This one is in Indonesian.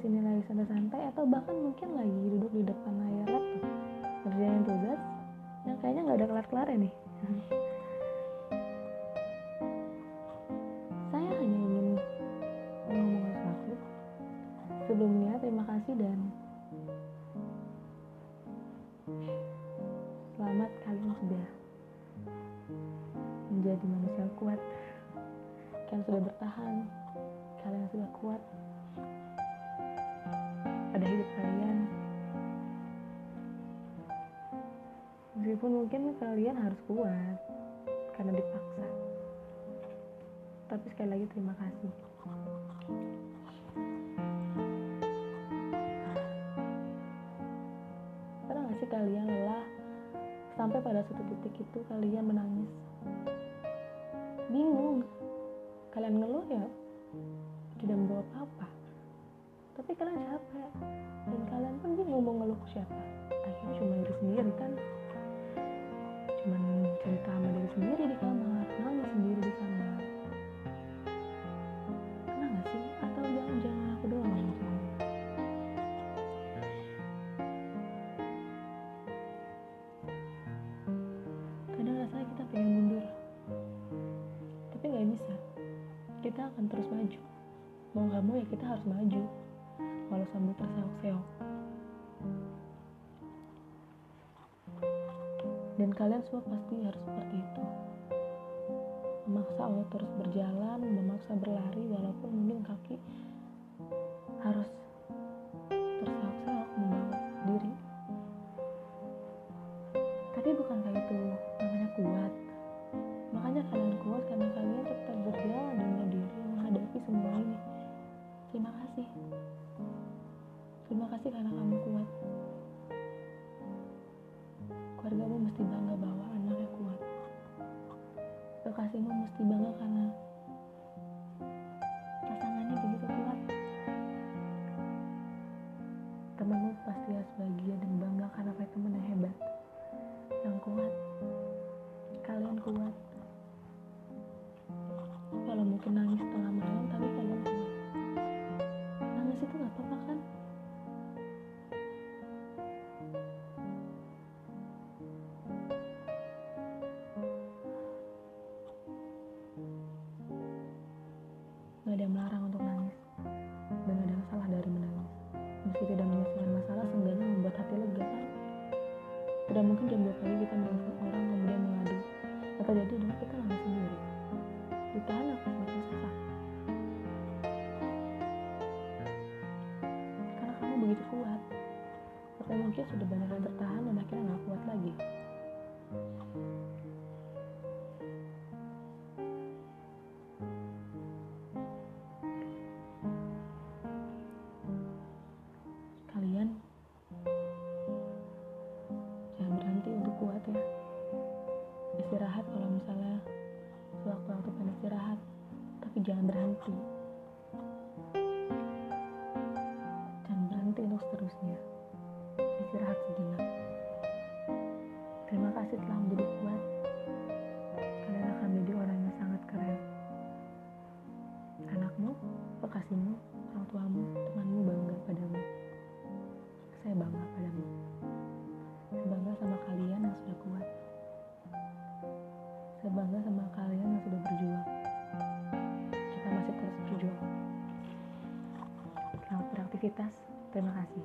sini lagi santai-santai atau bahkan mungkin lagi duduk di depan layar laptop. Kerjain tugas yang kayaknya nggak ada kelar-kelar nih. Saya hanya ingin ngomong sesuatu sebelumnya terima kasih dan selamat kalian sudah menjadi manusia kuat. Kalian sudah bertahan. Kalian sudah kuat pada hidup kalian. Meskipun mungkin kalian harus kuat karena dipaksa. Tapi sekali lagi terima kasih. Pernah gak sih kalian lelah? Sampai pada suatu titik itu kalian menangis. Bingung. Kalian ngeluh ya? Tidak membawa apa-apa tapi kalian capek. Dan kalian pun bingung mau ngeluh ke siapa? Akhirnya cuma diri sendiri kan? Cuman cerita sama diri sendiri di kamar nangis sendiri di kamar. Pernah gak sih? Atau jangan-jangan aku doang yang ngomong kadang rasanya kita pengen mundur. Tapi nggak bisa. Kita akan terus maju. Mau nggak mau ya kita harus maju walau sambil terseok-seok dan kalian semua pasti harus seperti itu. Memaksa Allah terus berjalan memaksa berlari walaupun mungkin kaki harus terseok-seok membawa diri. Tapi bukankah itu namanya kuat? Makanya kalian kuat karena kalian tetap berjalan dengan diri menghadapi semua ini terima kasih. Terima kasih karena kamu kuat. Keluargamu mesti bangga bahwa anaknya kuat. Kekasihmu mesti bangga karena pasangannya begitu kuat. Temanmu pasti harus bahagia dan bangga karena teman yang hebat yang kuat ada yang melarang untuk nangis. Dan ada yang salah dari menangis. Meski tidak menyelesaikan masalah seenggaknya membuat hati lega. Kan tidak mungkin jam 2 pagi kita menelpon orang kemudian mengadu. Yang terjadi adalah kita nangis sendiri. Ditahan akan semakin susah. Karena kamu begitu kuat. Mungkin sudah banyak yang tertahan dan akhirnya gak kuat lagi tapi jangan berhenti. Jangan berhenti untuk seterusnya istirahat sejenak. Terima kasih telah menjadi kuat. Kalian akan menjadi orang yang sangat keren. Anakmu kekasihmu orang tuamu temanmu bangga padamu. Saya bangga padamu. Saya bangga beraktivitas terima kasih